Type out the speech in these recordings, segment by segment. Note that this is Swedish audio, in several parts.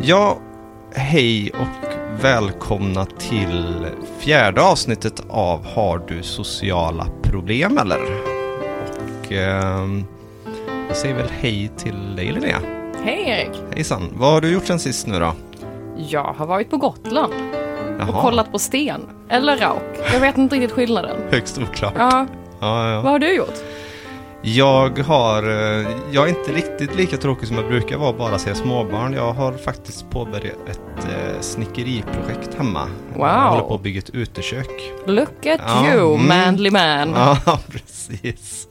Ja, hej och välkomna till fjärde avsnittet av Har du sociala problem eller? Och ehm, jag säger väl hej till dig Linnea. Hej Erik! Hejsan, vad har du gjort sen sist nu då? Jag har varit på Gotland och Jaha, kollat på sten. Eller rauk. Jag vet inte riktigt skillnaden. högst oklart. Ja, Ja, ja. vad har du gjort? Jag har, eh, jag är inte riktigt lika tråkig som jag brukar vara bara se småbarn. Jag har faktiskt påbörjat ett eh, snickeriprojekt hemma. Wow. Jag håller på att bygga ett utekök. Look at Ja, you, mm. manly man. Ja, precis.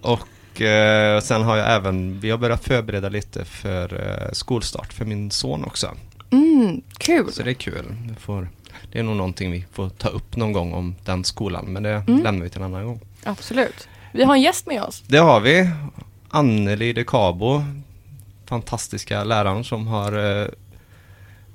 Och eh, sen har jag även, vi har börjat förbereda lite för eh, skolstart för min son också. Mm, kul. Så det är kul. Vi får, det är nog någonting vi får ta upp någon gång om den skolan, men det Mm. lämnar vi till en annan gång. Absolut. Vi har en gäst med oss. Det har vi. Anneli de Cabo, fantastiska läraren som har eh,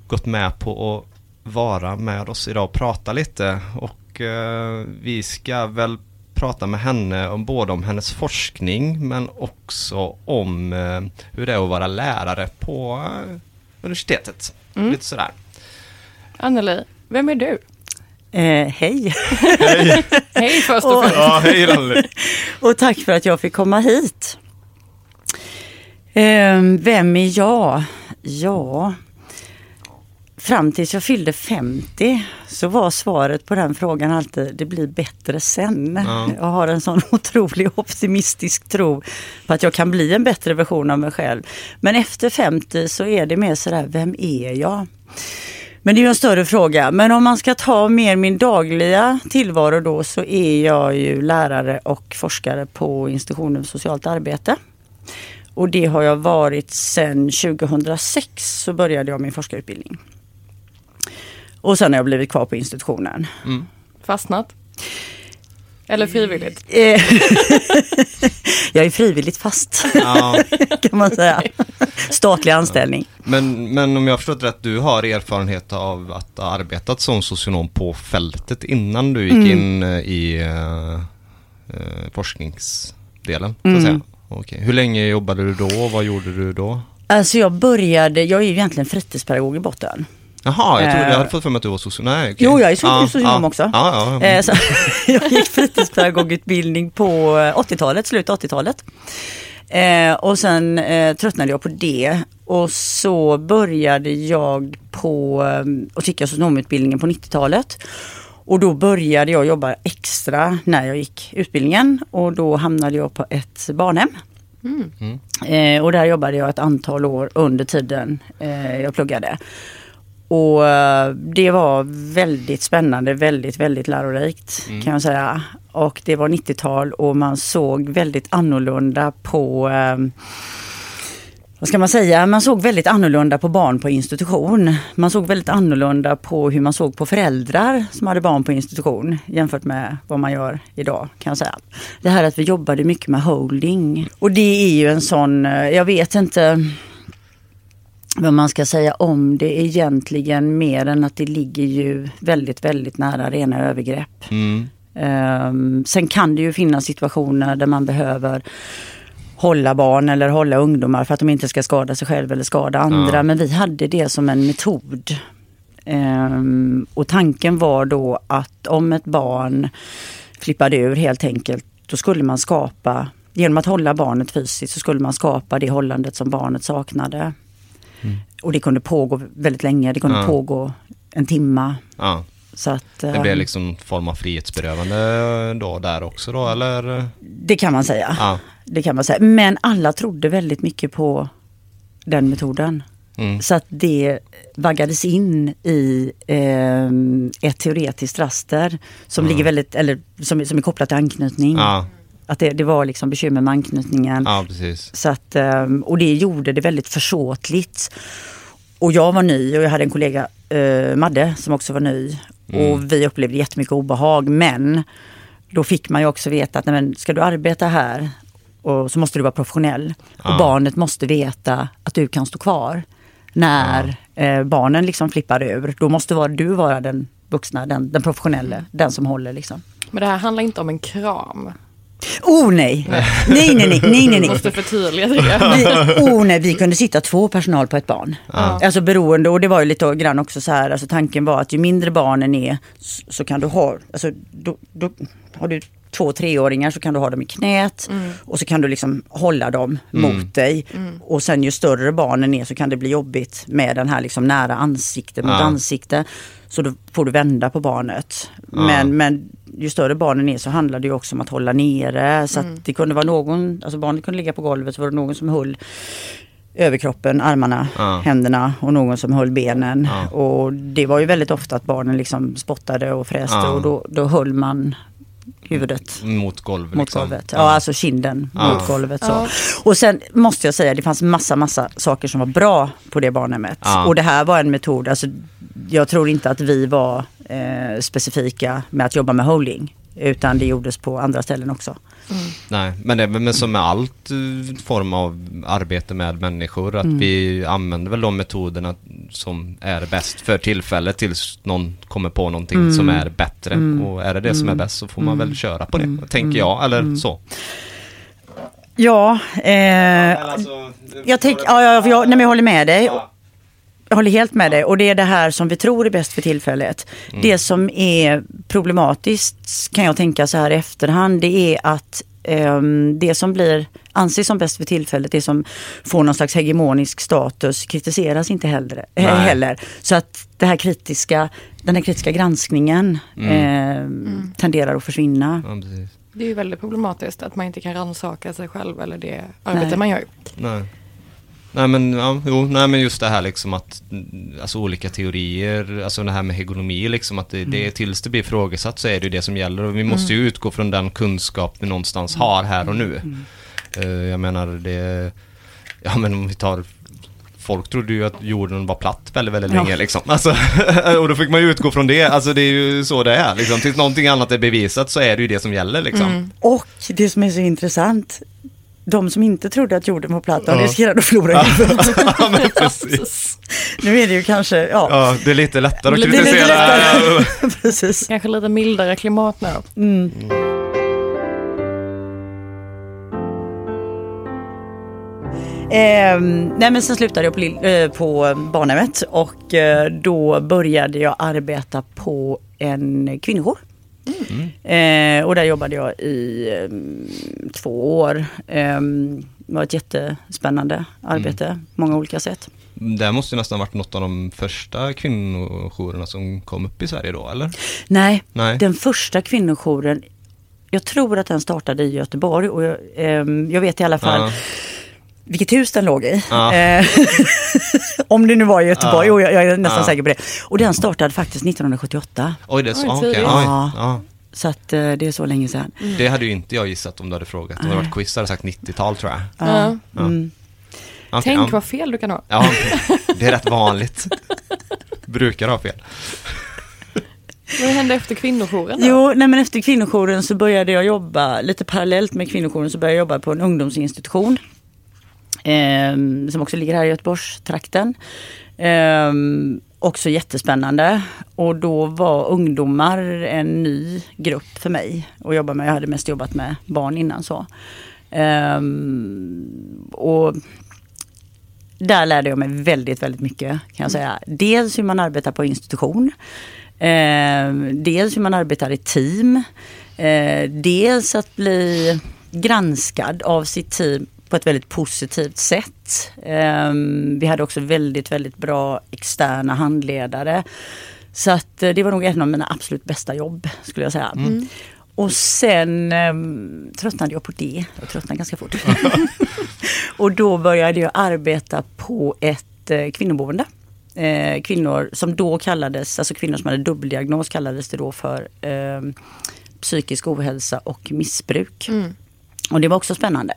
gått med på att vara med oss idag och prata lite. Och eh, vi ska väl prata med henne om både om hennes forskning men också om eh, hur det är att vara lärare på eh, universitetet. Mm. Lite sådär. Anneli, vem är du? Eh, hej Hej först och främst. Ja, hej och tack för att jag fick komma hit. Eh, vem är jag? Ja, fram tills jag fyllde 50 så var svaret på den frågan alltid det blir bättre sen. Ja. Jag har en sån otrolig optimistisk tro på att jag kan bli en bättre version av mig själv. Men efter 50 så är det mer sådär, vem är jag? Men det är ju en större fråga. Men om man ska ta mer min dagliga tillvaro då så är jag ju lärare och forskare på institutionen för socialt arbete. Och det har jag varit sedan 2006 så började jag min forskarutbildning. Och sen har jag blivit kvar på institutionen. Mm. Fastnat? Eller frivilligt? Eh, jag är frivilligt fast Ja, kan man säga. Statlig anställning. men, men om jag har förstått rätt, du har erfarenhet av att ha arbetat som socionom på fältet innan du gick Mm. in eh, i eh, forskningsdelen? Så att Mm. säga. Okej. Hur länge jobbade du då och vad gjorde du då? Alltså jag började, jag är ju egentligen fritidspedagog i botten. Jaha, jag trodde Eh. jag hade fått för mig att du var socionom. Nej, okej. Jo, jag är so- socionom ja, också. Ja, ja. Eh, Så, jag gick fritidspedagogutbildning på 80-talet, slutet av 80-talet. Eh, och sen eh, tröttnade jag på det och så började jag på eh, och jag socionomutbildningen på 90-talet. Och då började jag jobba extra när jag gick utbildningen och då hamnade jag på ett barnhem. Mm. Eh, och där jobbade jag ett antal år under tiden eh, jag pluggade. Och eh, det var väldigt spännande, väldigt, väldigt lärorikt Mm. kan jag säga. Och det var 90-tal och man såg väldigt annorlunda på eh, vad ska man säga? Man såg väldigt annorlunda på barn på institution. Man såg väldigt annorlunda på hur man såg på föräldrar som hade barn på institution jämfört med vad man gör idag kan jag säga. Det här att vi jobbade mycket med holding. Och det är ju en sån, eh, jag vet inte vad man ska säga om det egentligen mer än att det ligger ju väldigt, väldigt nära rena övergrepp. Mm. Ehm, sen kan det ju finnas situationer där man behöver hålla barn eller hålla ungdomar för att de inte ska skada sig själv eller skada andra. Ja. Men vi hade det som en metod. Ehm, och tanken var då att om ett barn flippade ur helt enkelt, då skulle man skapa, genom att hålla barnet fysiskt så skulle man skapa det hållandet som barnet saknade. Mm. Och det kunde pågå väldigt länge, det kunde Ja. pågå en timma. Ja, Så att, det blev liksom en form av frihetsberövande då där också då, eller? det kan man säga. Ja. Det kan man säga. Men alla trodde väldigt mycket på den metoden. Mm. Så att det vaggades in i eh, ett teoretiskt raster som ligger väldigt, eller som, som är kopplat till anknytning. Ja, Att det, det var liksom bekymmer med anknytningen. ja, precis. Så att, eh, och det gjorde det väldigt försåtligt. Och jag var ny och jag hade en kollega, eh, Madde, som också var ny. Mm. Och vi upplevde jättemycket obehag. Men då fick man ju också veta att nej, men, ska du arbeta här och så måste du vara professionell. Ja. Och barnet måste veta att du kan stå kvar. När eh, barnen liksom flippar ur. Då måste vara, du vara den vuxna, den, den professionella, den som håller liksom. Men det här handlar inte om en kram. Oh nej! Nej, nej, nej, nej, nej, nej. Måste förtydliga det. Vi, oh nej, vi kunde sitta två personal på ett barn. Ja. Alltså beroende, och det var ju lite grann också så här, alltså tanken var att ju mindre barnen är så, kan du ha, alltså då, då har du två treåringar så kan du ha dem i knät och så kan du liksom hålla dem mot dig. Och sen ju större barnen är så kan det bli jobbigt med den här liksom nära ansikte mot Ja. ansikte. Så då får du vända på barnet. Men, men ju större barnen är så handlar det ju också om att hålla nere. Så att det kunde vara någon, alltså barnet kunde ligga på golvet så var det någon som höll överkroppen, armarna, Ja. händerna och någon som höll benen. Ja. Och det var ju väldigt ofta att barnen liksom spottade och fräste Ja. och då, då höll man huvudet Mot golvet. mot liksom. golvet. Ja, alltså kinden Ja. mot golvet. Så. Ja. Och sen måste jag säga, det fanns massa, massa saker som var bra på det barnhemmet. Ja. Och det här var en metod, alltså, jag tror inte att vi var eh, specifika med att jobba med holding. Utan det gjordes på andra ställen också. Nej, men det är väl som med allt eh, form av arbete med människor att vi använder väl de metoderna som är bäst för tillfället tills någon kommer på någonting som är bättre. Och är det det som är bäst så får man väl köra på det, tänker jag, eller så. Ja, eh, jag, tänk, ja, ja, jag, nej, men jag håller med dig. Jag håller helt med dig och det är det här som vi tror är bäst för tillfället. Det som är problematiskt kan jag tänka så här i efterhand det är att ehm, det som blir anses som bäst för tillfället, det som får någon slags hegemonisk status kritiseras inte heller. eh, Nej. heller. Så att det här kritiska, den här kritiska granskningen eh, tenderar att försvinna. Ja. Det är ju väldigt problematiskt att man inte kan rannsaka sig själv eller det arbete Nej. man gör. Nej. Nej men, ja, jo, nej men just det här liksom att, mm, alltså olika teorier, alltså det här med hegemomi liksom att det, det tills det blir ifrågasatt så är det ju det som gäller och vi måste ju utgå från den kunskap vi någonstans har här och nu. Eh, jag menar det, ja men om vi tar Folk trodde ju att jorden var platt väldigt, väldigt Ja. länge liksom. Alltså, och då fick man ju utgå från det. Alltså det är ju så det är liksom. Tills någonting annat är bevisat så är det ju det som gäller liksom. Och det som är så intressant, de som inte trodde att jorden var platt, de Ja. riskerade att förlora huvudet. ja. Nu är det ju kanske, ja, Ja, det är lite lättare att kritisera. lättare. precis. Kanske lite mildare klimat nu. Mm. Ehm, nej men sen slutade jag på, eh, på barnhemmet och eh, då började jag arbeta på en kvinnojour. Eh, och där jobbade jag i ehm, två år. Ehm, det var ett jättespännande arbete, många olika sätt. Det måste ju nästan varit något av de första kvinnojourerna som kom upp i Sverige då, eller? Nej, Nej. den första kvinnojouren, jag tror att den startade i Göteborg och jag, ehm, jag vet i alla fall Ja. Vilket hus den låg i. Ja. Eh, Om det nu var i Göteborg, Ja. jag, jag är nästan Ja. säker på det. Och den startade faktiskt 1978. Oj, det är så. Oj, Ja. ja. Så att eh, det är så länge sedan. Det hade ju inte jag gissat om du hade frågat. Om det hade varit quiz hade jag sagt 90-tal tror jag. Ja. Mm. Okej, Tänk ja. vad fel du kan ha. Ja, det är rätt vanligt. Brukar ha fel. Vad hände efter kvinnojouren då? Jo, nej men efter kvinnojouren så började jag jobba, lite parallellt med kvinnojouren så började jag jobba på en ungdomsinstitution eh, som också ligger här i Göteborgstrakten. Eh, också jättespännande. Och då var ungdomar en ny grupp för mig att jobba med. Jag hade mest jobbat med barn innan så. Ehm, och där lärde jag mig väldigt, väldigt mycket kan jag säga. Dels hur man arbetar på institution. Eh, dels hur man arbetar i team. Eh, dels att bli granskad av sitt team på ett väldigt positivt sätt. Eh, vi hade också väldigt, väldigt bra externa handledare. Så att eh, det var nog en av mina absolut bästa jobb skulle jag säga. Och sen eh, tröttnade jag på det. Jag tröttnade ganska fort. och då började jag arbeta på ett eh, kvinnoboende. Eh, kvinnor som då kallades, alltså kvinnor som hade dubbeldiagnos kallades det då för eh, psykisk ohälsa och missbruk. Mm. Och det var också spännande.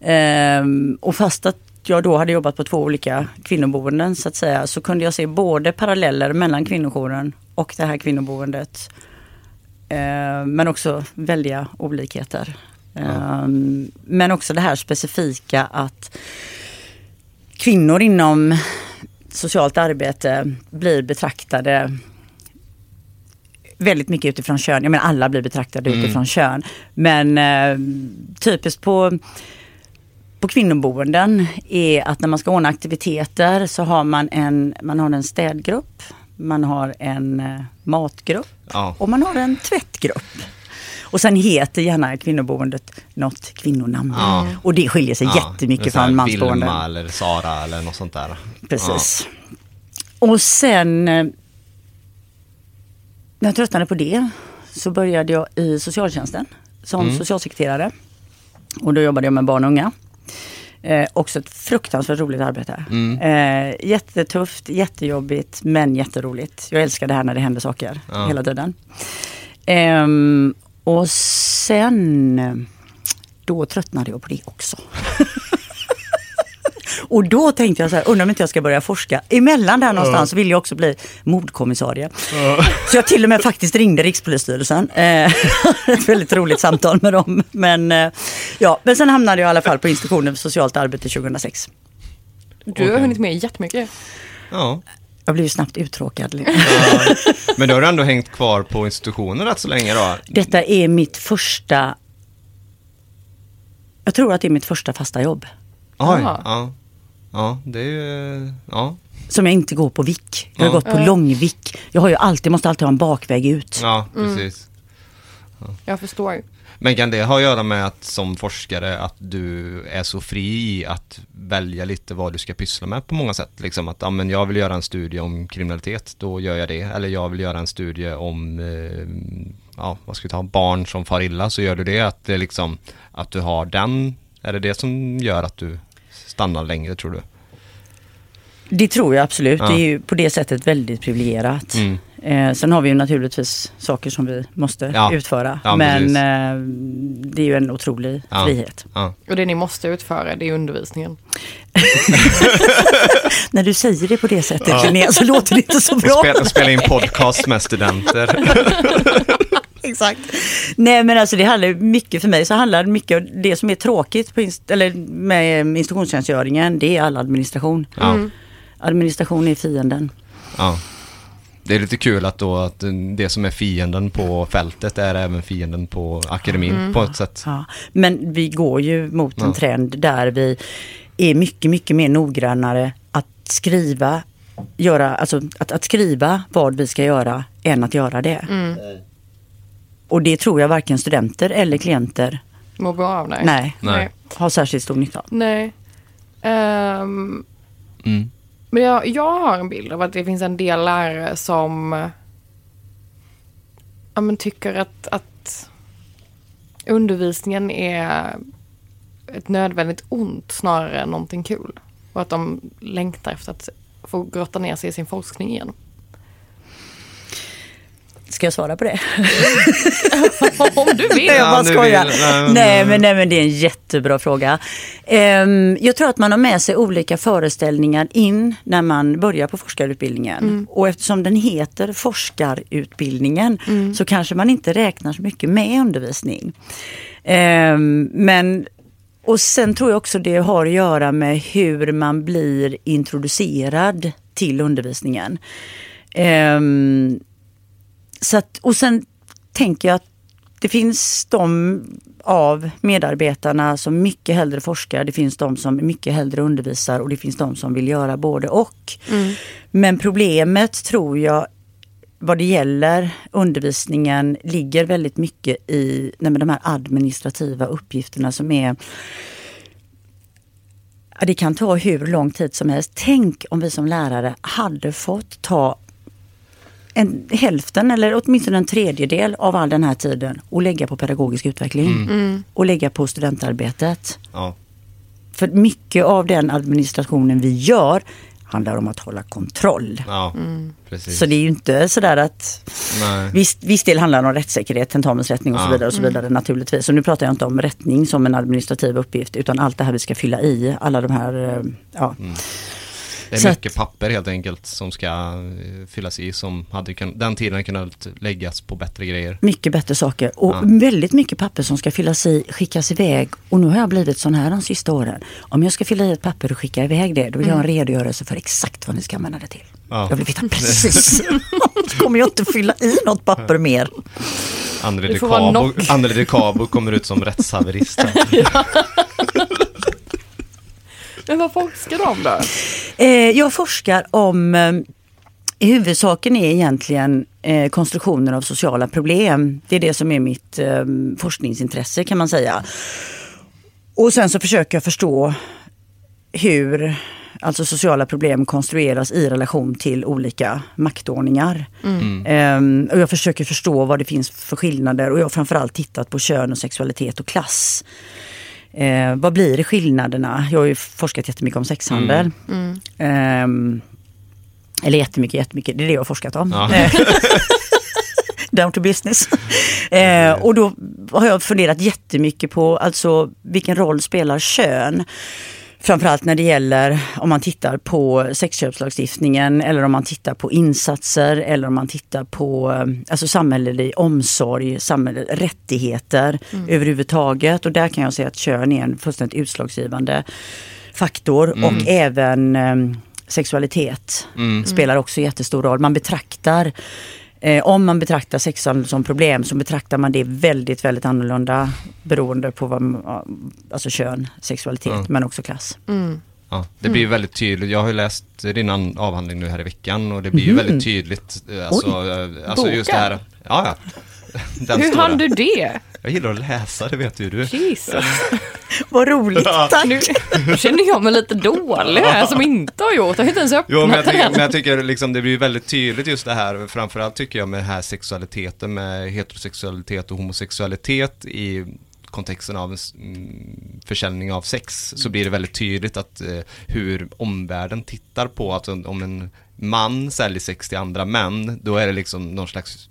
Ehm, och fast att jag då hade jobbat på två olika kvinnoboenden så att säga så kunde jag se både paralleller mellan kvinnojouren och det här kvinnoboendet. Ehm, men också väldiga olikheter. Ehm, men också det här specifika att kvinnor inom socialt arbete blir betraktade väldigt mycket utifrån kön. Jag menar alla blir betraktade Mm. utifrån kön. Men eh, typiskt på, på kvinnoboenden är att när man ska ordna aktiviteter så har man en, man har en städgrupp, man har en eh, matgrupp Ja. och man har en tvättgrupp. Och sen heter gärna kvinnoboendet något kvinnonamn. Ja. Och det skiljer sig Ja, jättemycket från mansboenden. Vilma eller Sara eller något sånt där. Precis. Och sen eh, när jag tröttnade på det så började jag i socialtjänsten som Mm. socialsekreterare. Och då jobbade jag med barn och unga. Eh, också ett fruktansvärt roligt arbete. Mm. Eh, jättetufft, jättejobbigt men jätteroligt. Jag älskar det här när det händer saker Ja. hela tiden. Ehm, och sen, då tröttnade jag på det också. Och då tänkte jag så här, undrar om inte jag ska börja forska. Emellan där någonstans vill jag också bli mordkommissarie. Så jag till och med faktiskt ringde Rikspolisstyrelsen. Eh, Ett väldigt roligt samtal med dem. Men, eh, ja, men sen hamnade jag i alla fall på institutionen för socialt arbete 2006. Du har hunnit med jättemycket. Ja. Jag blev ju snabbt uttråkad. ja. Men då har du ändå hängt kvar på institutionen rätt så länge då? Detta är mitt första... Jag tror att det är mitt första fasta jobb. Oj, Ja. Ja. Det är ju... Ja. Som jag inte går på vick. Jag har Ja. gått på Ja. långvick. Jag har ju alltid, måste alltid ha en bakväg ut. Ja, precis. Jag förstår. Men kan det ha att göra med att som forskare att du är så fri i att välja lite vad du ska pyssla med på många sätt? Liksom att, ja men jag vill göra en studie om kriminalitet, då gör jag det. Eller jag vill göra en studie om, eh, ja vad ska vi ta, barn som far illa, så gör du det. Att det liksom, att du har den, är det det som gör att du stannar längre tror du? Det tror jag absolut. Ja. Det är ju på det sättet väldigt privilegierat. Mm. Eh, sen har vi ju naturligtvis saker som vi måste Ja. utföra. Ja, men eh, det är ju en otrolig Ja. frihet. Ja. Och det ni måste utföra, det är undervisningen. När du säger det på det sättet Linnea så låter det inte så bra. Spela, spela in podcast med studenter. Exakt. Nej men alltså det handlar mycket för mig så handlar det mycket om det som är tråkigt på inst- eller med institutionstjänstgöringen det är all administration. Ja. Administration är fienden. Ja. Det är lite kul att då att det som är fienden på fältet är även fienden på akademin på ett sätt. Ja. Men vi går ju mot en Ja. trend där vi är mycket, mycket mer noggrannare att skriva, göra, alltså att, att skriva vad vi ska göra än att göra det. Och det tror jag varken studenter eller klienter Mår bra av det? nej, Nej. har särskilt stor nytta av. Nej. Ehm, Mm. men jag, jag har en bild av att det finns en del lärare som ja, men tycker att, att undervisningen är ett nödvändigt ont snarare än någonting kul. Och att de längtar efter att få grotta ner sig i sin forskning igen. Ska jag svara på det? Om du vill. jag Ja, bara skojar. vill- nej, men- nej, men, nej men det är en jättebra fråga. Ehm, jag tror att man har med sig olika föreställningar in när man börjar på forskarutbildningen. Och eftersom den heter forskarutbildningen så kanske man inte räknar så mycket med undervisning. Ehm, men och sen tror jag också det har att göra med hur man blir introducerad till undervisningen. Ehm, så att, och sen tänker jag att det finns de av medarbetarna som mycket hellre forskar, det finns de som mycket hellre undervisar och det finns de som vill göra både och. Men problemet tror jag vad det gäller undervisningen ligger väldigt mycket i nej, de här administrativa uppgifterna som är det kan ta hur lång tid som helst. Tänk om vi som lärare hade fått ta en, hälften eller åtminstone en tredjedel av all den här tiden och lägga på pedagogisk utveckling. Och lägga på studentarbetet. Ja. För mycket av den administrationen vi gör handlar om att hålla kontroll. Ja, precis. Så det är ju inte sådär att Nej. Viss, viss del handlar om rättssäkerhet, tentamensrättning och så Ja. vidare. och så vidare naturligtvis. Och nu pratar jag inte om rättning som en administrativ uppgift utan allt det här vi ska fylla i. Alla de här, eh, ja. Det är Så mycket papper helt enkelt som ska eh, fyllas i som hade kun, den tiden kunnat läggas på bättre grejer. Mycket bättre saker och Ja. väldigt mycket papper som ska fyllas i, skickas iväg. Och nu har jag blivit sån här de sista åren. Om jag ska fylla i ett papper och skicka iväg det, då vill jag ha en redogörelse för exakt vad ni ska använda det till. Ja. Jag vill veta precis. så kommer jag inte fylla i något papper mer. Det de Cabo, de kommer ut som rättshaverist. här. Men vad forskar du om då? Eh, jag forskar om, eh, i huvudsaken är egentligen eh, konstruktionen av sociala problem. Det är det som är mitt eh, forskningsintresse kan man säga. Och sen så försöker jag förstå hur alltså sociala problem konstrueras i relation till olika maktordningar. Ehm, och jag försöker förstå vad det finns för skillnader och jag har framförallt tittat på kön och sexualitet och klass. Eh, vad blir skillnaderna? Jag har ju forskat jättemycket om sexhandel. Ehm, eller jättemycket, jättemycket. Det är det jag har forskat om. Ja. Eh, Down to business. Eh, och då har jag funderat jättemycket på alltså vilken roll spelar kön? Framförallt när det gäller om man tittar på sexköpslagstiftningen eller om man tittar på insatser eller om man tittar på eh, alltså samhällelig omsorg, samhälle, rättigheter överhuvudtaget. Och där kan jag säga att kön är en fullständigt utslagsgivande faktor och även eh, sexualitet spelar också jättestor roll. Man betraktar Eh, om man betraktar sexhandel som problem så betraktar man det väldigt, väldigt annorlunda beroende på vad, alltså kön, sexualitet Ja. men också klass. Ja, det blir ju väldigt tydligt. Jag har ju läst din an- avhandling nu här i veckan och det blir ju väldigt tydligt. eh, Alltså, eh, alltså just det här. Ja, ja. Den Hur hann du det? Jag gillar att läsa, det vet ju du. Jesus. Vad roligt, tack! Nu känner jag mig lite dålig här som inte har gjort. Jag har inte ens öppnat Jo, men jag tycker, men jag tycker liksom det blir väldigt tydligt just det här, framförallt tycker jag med den här sexualiteten, med heterosexualitet och homosexualitet i kontexten av en mm, försäljning av sex, så blir det väldigt tydligt att eh, hur omvärlden tittar på att om om en man säljer sex till andra män, då är det liksom någon slags,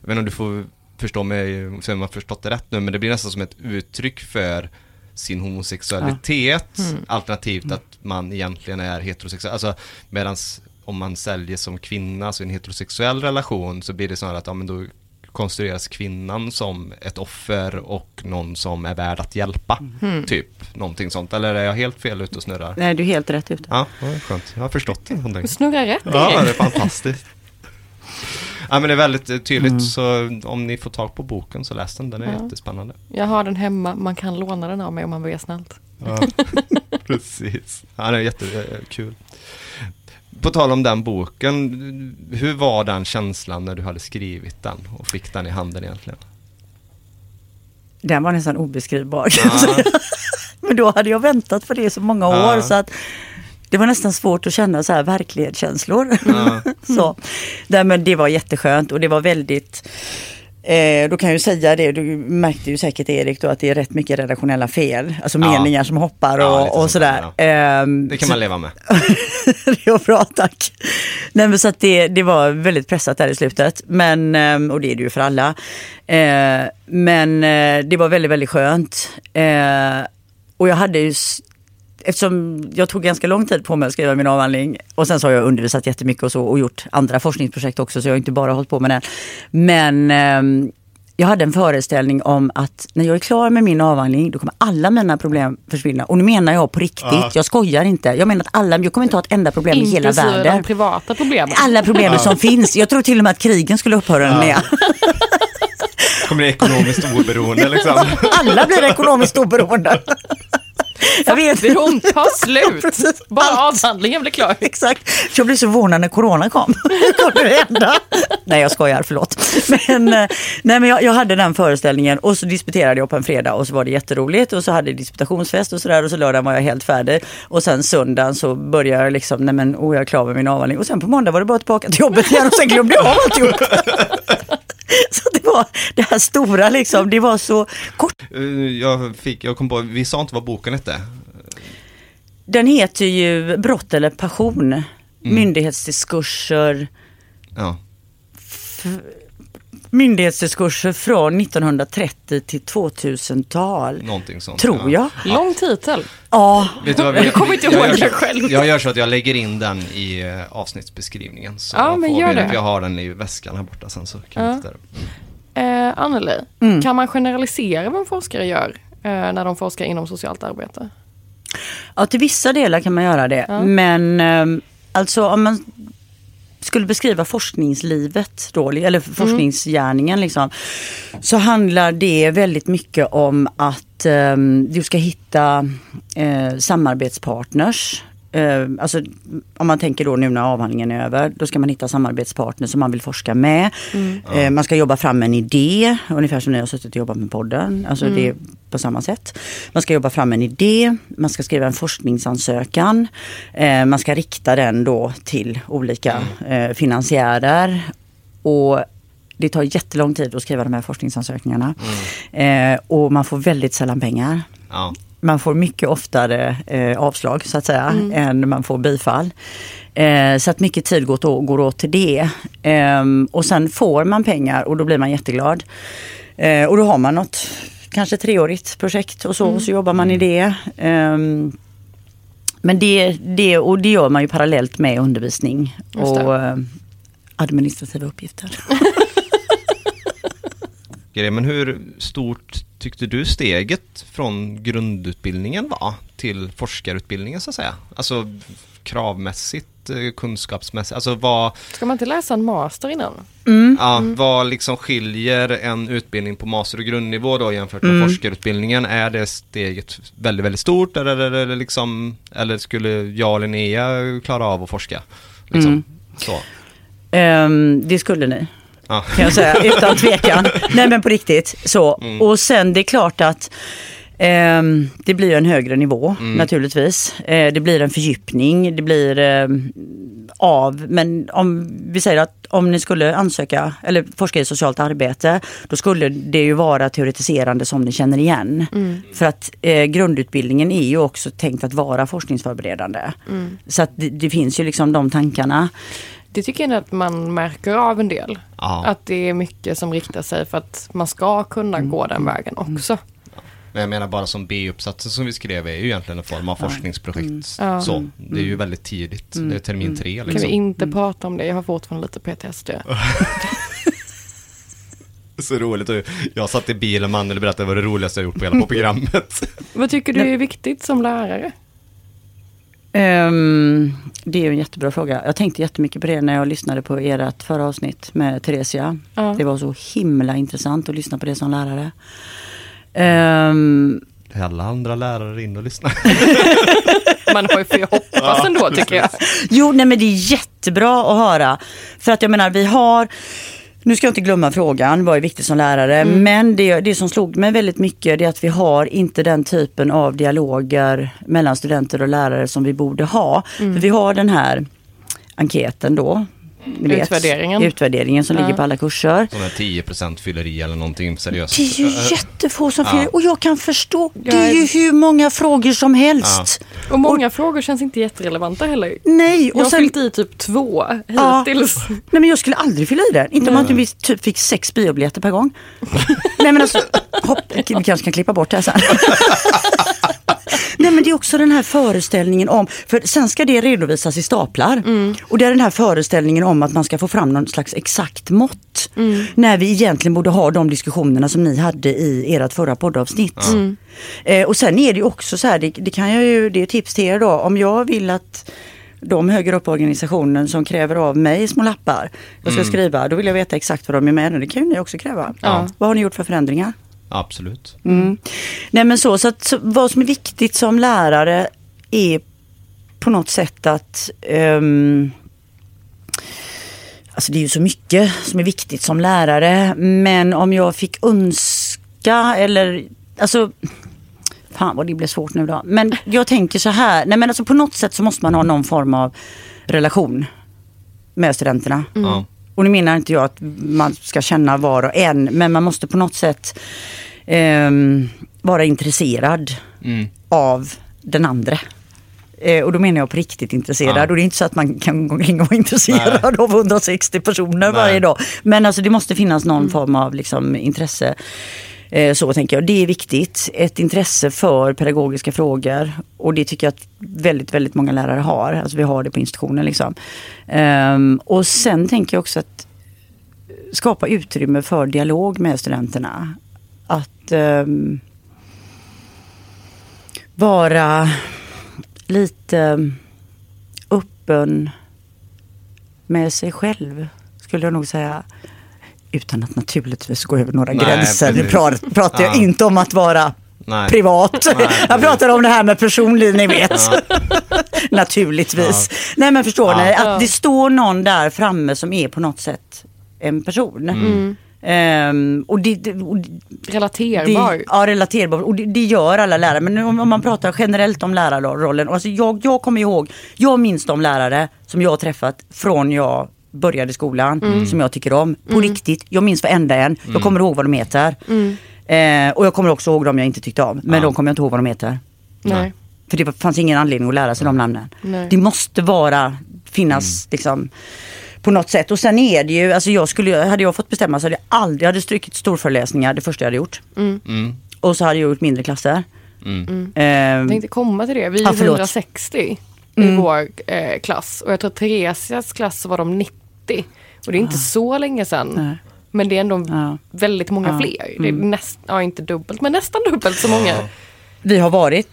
jag vet inte om du får förstå mig, så jag har förstått det rätt nu, men det blir nästan som ett uttryck för sin homosexualitet alternativt att man egentligen är heterosexuell. Alltså medans om man säljer som kvinna, alltså i en heterosexuell relation så blir det snarare att ja, men då konstrueras kvinnan som ett offer och någon som är värd att hjälpa. Typ någonting sånt. Eller är jag helt fel ute och snurrar? Nej, du är helt rätt ute. Ja, det är skönt. Jag har förstått det. Du snurrar rätt Ja, det är fantastiskt. Ja men det är väldigt eh, tydligt så om ni får tag på boken så läs den, den är Ja. jättespännande. Jag har den hemma, man kan låna den av mig om man vill snällt. Ja, precis. Ja, det är jättekul. På tal om den boken, hur var den känslan när du hade skrivit den och fick den i handen egentligen? Den var nästan obeskrivbar. Ja. Men då hade jag väntat på det i så många år Ja. så att det var nästan svårt att känna så här verklighetskänslor. Ja. så. Nej, men det var jätteskönt och det var väldigt Eh, då kan jag ju säga det, du märkte ju säkert Erik då att det är rätt mycket redaktionella fel. Alltså Ja. meningar som hoppar och, Ja, och sådär. Ehm, Det kan så- man leva med. det var bra, tack. Nej, men så att det, det var väldigt pressat där i slutet. Men, ehm, och det är det ju för alla. Eh, Men eh, det var väldigt, väldigt skönt. Eh, Och jag hade ju, eftersom jag tog ganska lång tid på mig att skriva min avhandling och sen så har jag undervisat jättemycket och så och gjort andra forskningsprojekt också så jag har inte bara hållit på med den. Men ehm, jag hade en föreställning om att när jag är klar med min avhandling då kommer alla mina problem försvinna. Och nu menar jag på riktigt, Ja. jag skojar inte. Jag menar att alla, jag kommer inte ha ett enda problem i hela Inklusive de världen. privata problemen. Alla problemen som finns. Jag tror till och med att krigen skulle upphöra med. Kommer det ekonomiskt oberoende liksom? Alla blir ekonomiskt oberoende. Jag vet. Fattigdom tar slut. Bara Allt. avhandlingen blir klar. Exakt. Jag blev så förvånad när corona kom. Hur kunde det hända? Nej, jag skojar, förlåt. Men, eh, nej, men jag, jag hade den föreställningen och så disputerade jag på en fredag och så var det jätteroligt och så hade jag disputationsfest och sådär och så lördagen var jag helt färdig. Och sen söndagen så började jag liksom, nej men oh, jag är klar med min avhandling. Och sen på måndag var det bara tillbaka till jobbet igen och sen glömde jag av alltihop. Så det var det här stora liksom, det var så kort. Eh, Jag, fick, jag kom på, vi sa inte vad boken hette. Den heter ju Brott eller passion. Myndighetsdiskurser. Ja. myndighetsdiskurser från 1930 till 2000-tal. Någonting sånt. Tror ja. jag. Lång titel. Ja, Vet du vad Jag kommer inte ihåg gör det så- själv. Jag gör så att jag lägger in den i eh, avsnittsbeskrivningen. Så Ja, men får gör vi det. Jag har den i väskan här borta sen så kan Ja. vi titta. Eh, Anneli, Mm. kan man generalisera vad en forskare gör eh, när de forskar inom socialt arbete? ja, till vissa delar kan man göra det. Ja. Men ehm, alltså om man... skulle beskriva forskningslivet då, eller forskningsgärningen liksom, så handlar det väldigt mycket om att eh, du ska hitta eh, samarbetspartners Eh, alltså, om man tänker då nu när avhandlingen är över, då ska man hitta samarbetspartners som man vill forska med. Mm. Eh, man ska jobba fram en idé, ungefär som ni har suttit och jobbat med podden. Alltså mm. det är på samma sätt. Man ska jobba fram en idé, man ska skriva en forskningsansökan. Eh, man ska rikta den då till olika mm. finansiärer. Och det tar jättelång tid att skriva de här forskningsansökningarna. Mm. Eh, och man får väldigt sällan pengar. Ja man får mycket oftare eh, avslag så att säga mm. än man får bifall. Eh, så att mycket tid går, går åt till det. Eh, och sen får man pengar och då blir man jätteglad. Eh, och då har man något, kanske treårigt projekt och så, mm. och så jobbar man i det. Ehm, men det, det, och det gör man ju parallellt med undervisning och eh, administrativa uppgifter. Men hur stort tyckte du steget från grundutbildningen var till forskarutbildningen så att säga? Alltså kravmässigt, eh, kunskapsmässigt, alltså vad... Ska man inte läsa en master innan? Mm. Ja, mm. vad liksom skiljer en utbildning på master och grundnivå då jämfört med mm. forskarutbildningen? Är det steget väldigt, väldigt stort eller, eller, liksom, eller skulle jag och Linnea klara av att forska? Liksom, mm. så. Um, det skulle ni. Ja. Kan jag säga, utan tvekan. Nej men på riktigt. Så. Mm. Och sen det är klart att eh, det blir en högre nivå mm. naturligtvis. Eh, det blir en fördjupning, det blir eh, av, men om vi säger att om ni skulle ansöka eller forska i socialt arbete, då skulle det ju vara teoretiserande som ni känner igen. Mm. För att eh, grundutbildningen är ju också tänkt att vara forskningsförberedande. Mm. Så att det, det, finns ju liksom de tankarna. Det tycker jag att man märker av en del. Ja. Att det är mycket som riktar sig för att man ska kunna mm. gå den vägen också. Men jag menar bara som B-uppsatsen som vi skrev är ju egentligen en form av forskningsprojekt. Mm. Så, det är ju väldigt tidigt. Mm. Det är termin mm. tre. Liksom. Kan vi inte prata om det? Jag har fortfarande lite PTSD. Så roligt. Jag satt i bilen med Anneli och berättade vad det roligaste jag gjort på hela på programmet. vad tycker du är viktigt som lärare? Um, det är en jättebra fråga. Jag tänkte jättemycket på det när jag lyssnade på ert förra avsnitt med Theresia. Ja. Det var så himla intressant att lyssna på det som lärare. Um, alla andra lärare in och lyssna. Man har ju för hoppas ändå tycker jag. Jo, nej men det är jättebra att höra. För att jag menar, vi har nu ska jag inte glömma frågan, vad är viktigt som lärare? Mm. Men det, det som slog mig väldigt mycket är att vi har inte den typen av dialoger mellan studenter och lärare som vi borde ha. Mm. För vi har den här enkäten då vet, utvärderingen. utvärderingen som ja. ligger på alla kurser. Som är 10% fylleri eller någonting seriöst. Det är ju jättefå som fyller och jag kan förstå. Det är ju hur många frågor som helst. Ja. Och många och, frågor känns inte jätterelevanta heller. Nej. Och jag har fyllt i typ två hittills. Ja. Nej men jag skulle aldrig fylla i den. Inte om man inte typ fick sex biobiljetter per gång. Nej men alltså, hopp, vi kanske kan klippa bort det här sen. Nej men det är också den här föreställningen om, för sen ska det redovisas i staplar. Mm. Och det är den här föreställningen om att man ska få fram någon slags exakt mått. Mm. När vi egentligen borde ha de diskussionerna som ni hade i ert förra poddavsnitt. Mm. Eh, och sen är det också så här, det, det, kan jag ju, det är tips till er då, om jag vill att de högre upp organisationen som kräver av mig små lappar jag ska mm. skriva, då vill jag veta exakt vad de är med. Det kan ju ni också kräva. Ja. Vad har ni gjort för förändringar? Absolut. Mm. Nej men så, så, att, så vad som är viktigt som lärare är på något sätt att um, Alltså det är ju så mycket som är viktigt som lärare men om jag fick önska eller alltså Fan vad det blir svårt nu då. Men jag tänker så här, nej men alltså på något sätt så måste man ha någon form av relation med studenterna. Mm. Och nu menar inte jag att man ska känna var och en, men man måste på något sätt eh, vara intresserad mm. av den andra. Eh, och då menar jag på riktigt intresserad. Ja. Och det är inte så att man kan gå omkring och vara intresserad Nej. av 160 personer Nej. varje dag. Men alltså det måste finnas någon mm. form av liksom, intresse. Eh, så tänker jag. Det är viktigt. Ett intresse för pedagogiska frågor. Och det tycker jag att väldigt, väldigt många lärare har. Alltså vi har det på institutionen. Liksom. Ehm, och sen tänker jag också att skapa utrymme för dialog med studenterna. Att um, vara lite öppen med sig själv, skulle jag nog säga. Utan att naturligtvis gå över några Nej, gränser. Nu pratar jag Ja. inte om att vara Nej. privat. Nej, jag pratar om det här med personlig, ni vet. Naturligtvis. Nej men förstår Ja. ni, Ja. att det står någon där framme som är på något sätt en person. Mm. Ehm, och det, det, och det, Relaterbar. det, ja, relaterbar. Och det, det gör alla lärare. Men om, om man pratar generellt om lärarrollen. Alltså jag, jag kommer ihåg, jag minns de lärare som jag har träffat från jag började skolan. Som jag tycker om. På riktigt. Jag minns varenda en. Jag kommer ihåg vad de heter. Eh, och jag kommer också ihåg de jag inte tyckte om. Men Ja. de kommer jag inte ihåg vad de heter. Nej. För det fanns ingen anledning att lära sig de namnen. Nej. Det måste vara, finnas liksom på något sätt. Och sen är det ju, alltså jag skulle, hade jag fått bestämma så hade jag aldrig, jag hade strukit storföreläsningar det första jag hade gjort. Mm. Och så hade jag gjort mindre klasser. Mm. Ehm, Jag tänkte komma till det. Vi är förlåt. 160 i vår eh, klass. Och jag tror Theresias klass var de 90. Och det är inte så länge sedan. Nej. Men det är ändå Ja. väldigt många Ja. fler. Det är näst, ja, inte dubbelt, men nästan dubbelt så många. vi har varit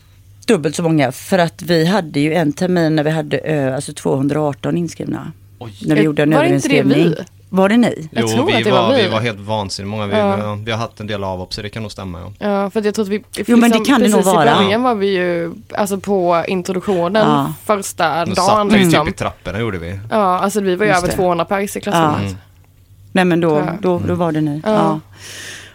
dubbelt så många för att vi hade ju en termin när vi hade alltså 218 inskrivna. Oj. När vi gjorde en var inte det vi? Var det ni? Jag jo, tror vi, att det var, var vi. vi var helt vansinnigt många. Vi, Ja. vi har haft en del av så det kan nog stämma. Ja. Ja, för att jag tror att vi... Jo, men det kan det nog precis vara. i början var vi ju, alltså på introduktionen Ja. första Då dagen satt vi liksom. typ i trapporna gjorde vi. Ja, alltså vi var ju Just över det. 200 pers i klassrummet. Mm. Nej men då, då, då var det ni. Ja. Ja.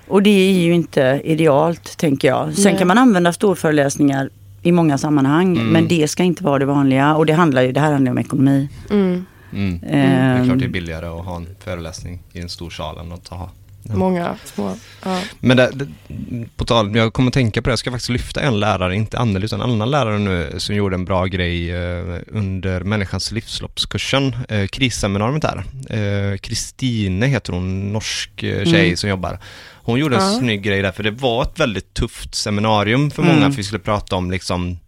Och det är ju inte idealt tänker jag. Sen Nej. kan man använda storföreläsningar i många sammanhang. Mm. Men det ska inte vara det vanliga. Och det handlar ju, det här handlar ju om ekonomi. Mm. Mm. Det Ehm, är klart det är billigare att ha en föreläsning i en stor sal än att ha Ja. Många små. Ja. Men det, det, på tal, jag kommer att tänka på det, jag ska faktiskt lyfta en lärare, inte Anneli utan en annan lärare nu som gjorde en bra grej eh, under människans livsloppskursen, eh, krisseminariet där. Eh, Kristine heter hon, norsk eh, tjej Mm. som jobbar. Hon gjorde en Ja. snygg grej där, för det var ett väldigt tufft seminarium för Mm. många, för vi skulle prata om liksom,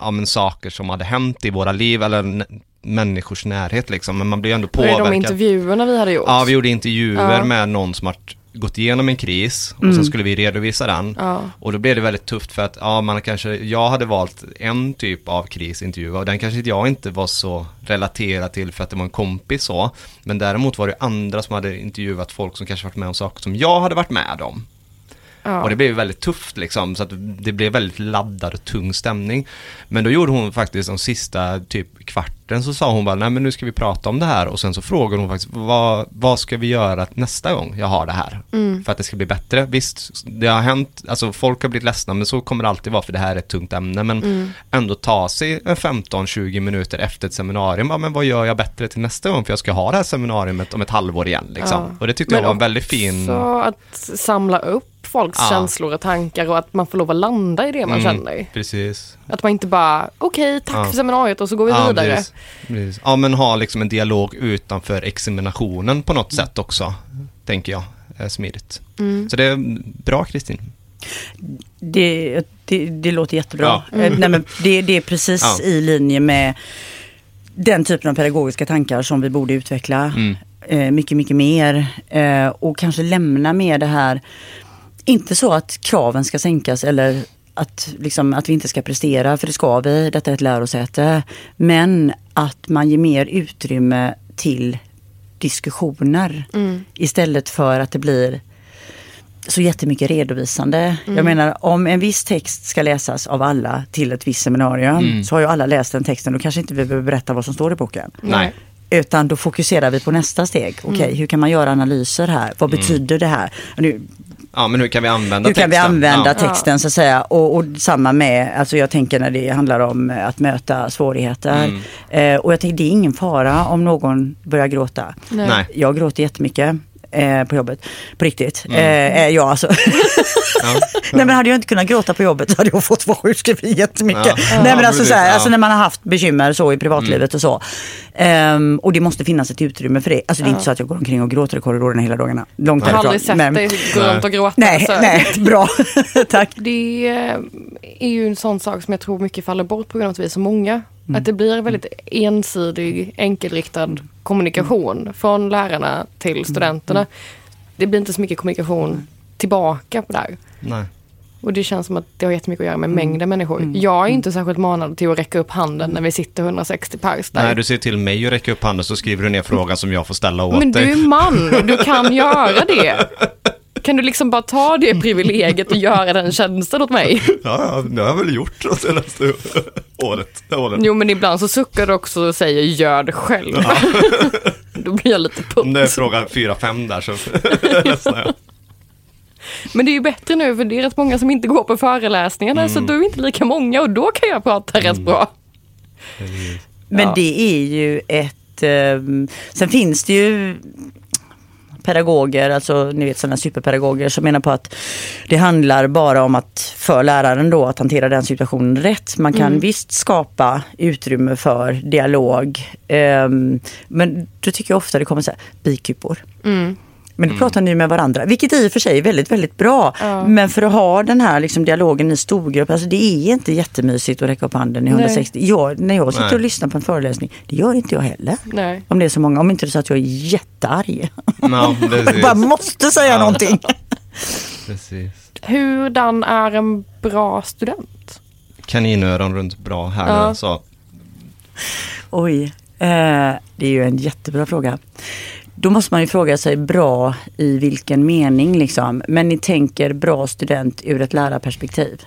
ja men saker som hade hänt i våra liv, eller människors närhet liksom, men man blir ändå Det är de påverkad. intervjuerna vi hade gjort. Ja, vi gjorde intervjuer Ja. med någon som har gått igenom en kris och Mm. sen skulle vi redovisa den. Ja. Och då blev det väldigt tufft för att, ja, man kanske, jag hade valt en typ av krisintervju och den kanske jag inte var så relaterad till för att det var en kompis så. Men däremot var det andra som hade intervjuat folk som kanske varit med om saker som jag hade varit med om. Ja. Och det blev väldigt tufft liksom, så att det blev väldigt laddad och tung stämning. Men då gjorde hon faktiskt de sista typ kvarten så sa hon bara, nej men nu ska vi prata om det här och sen så frågade hon faktiskt, vad, vad ska vi göra nästa gång jag har det här? Mm. För att det ska bli bättre. Visst, det har hänt, alltså folk har blivit ledsna men så kommer det alltid vara för det här är ett tungt ämne. Men Mm. ändå ta sig en 15-20 minuter efter ett seminarium, ja, men vad gör jag bättre till nästa gång? För jag ska ha det här seminariet om ett halvår igen liksom. Ja. Och det tyckte jag var en väldigt fin... Så att samla upp folks Ja. känslor och tankar och att man får lov att landa i det man Mm, känner. Precis. Att man inte bara, okej tack Ja. för seminariet och så går vi Ja, vidare. precis. Precis. Ja, men ha liksom en dialog utanför examinationen på något sätt också, tänker jag, är smidigt. Mm. Så det är bra Kristin. Det, det, det låter jättebra. Ja. Eh, Nej, men det, det är precis Ja. i linje med den typen av pedagogiska tankar som vi borde utveckla Mm. eh, mycket, mycket mer. Eh, och kanske lämna med det här, inte så att kraven ska sänkas eller att, liksom, att vi inte ska prestera, för det ska vi, detta är ett lärosäte. Men att man ger mer utrymme till diskussioner Mm. istället för att det blir så jättemycket redovisande. Jag menar om en viss text ska läsas av alla till ett visst seminarium Mm. så har ju alla läst den texten. Då kanske inte vi behöver berätta vad som står i boken. Nej. Utan då fokuserar vi på nästa steg. Okej, hur kan man göra analyser här? Vad betyder det här? Nu, Ja, men hur kan vi använda hur kan vi texten? använda ja. texten så att säga? Och, och samma med, alltså jag tänker när det handlar om att möta svårigheter. Mm. Eh, och jag tänker det är ingen fara om någon börjar gråta. Nej. Jag gråter jättemycket. Eh, på jobbet, på riktigt. Mm. Eh, eh, ja, alltså. Ja. Nej men hade jag inte kunnat gråta på jobbet hade jag fått vara sjukskriven jättemycket. Ja. Nej men Ja, alltså, så här. Mm. alltså när man har haft bekymmer så i privatlivet och så. Ehm, och det måste finnas ett utrymme för det. Alltså det är inte så att jag går omkring och gråter i korridorerna hela dagarna. Långt Jag har aldrig sett Men- dig gå runt och gråta. Nej, så. nej, bra. Tack. Det är ju en sån sak som jag tror mycket faller bort på grund av att vi är så många. Mm. Att det blir väldigt ensidig, enkelriktad kommunikation från lärarna till Mm. studenterna. Det blir inte så mycket kommunikation tillbaka på det här. Nej. Och det känns som att det har jättemycket att göra med Mm. mängden människor. Jag är inte särskilt manad till att räcka upp handen när vi sitter 160 pers där. Nej, du ser till mig att räcka upp handen så skriver du ner frågan som jag får ställa åt Men du dig. är man, du kan göra det. Kan du liksom bara ta det privilegiet och göra den tjänsten åt mig? Ja, ja, det har jag väl gjort det senaste året. året. Jo men ibland så suckar du också och säger gör det själv. Då blir jag lite Om det är putt. fråga 4-5 där så ledsnar jag. Men det är ju bättre nu för det är rätt många som inte går på föreläsningarna Mm. så då är vi inte lika många och då kan jag prata rätt bra. Men Ja. det är ju ett... ehm, sen finns det ju pedagoger, alltså ni vet sådana superpedagoger som menar på att det handlar bara om att för läraren då att hantera den situationen rätt. Man kan visst skapa utrymme för dialog. ehm, men då tycker jag ofta det kommer så här bikupor. Mm. Men då pratar ni med varandra, vilket i och för sig är väldigt, väldigt bra. Ja. Men för att ha den här liksom, dialogen i storgrupp, alltså det är inte jättemysigt att räcka upp handen i Nej. 160. Jag, när jag sitter Nej. och lyssnar på en föreläsning, det gör inte jag heller. Nej. Om det är så många, om inte det är så att jag är jättearg. Ja, precis. Bara måste säga Ja. någonting. precis. Hurdan är en bra student? Kaninöron runt bra här Ja. nu, så. Oj, eh, det är ju en jättebra fråga. Då måste man ju fråga sig bra i vilken mening liksom. Men ni tänker bra student ur ett lärarperspektiv?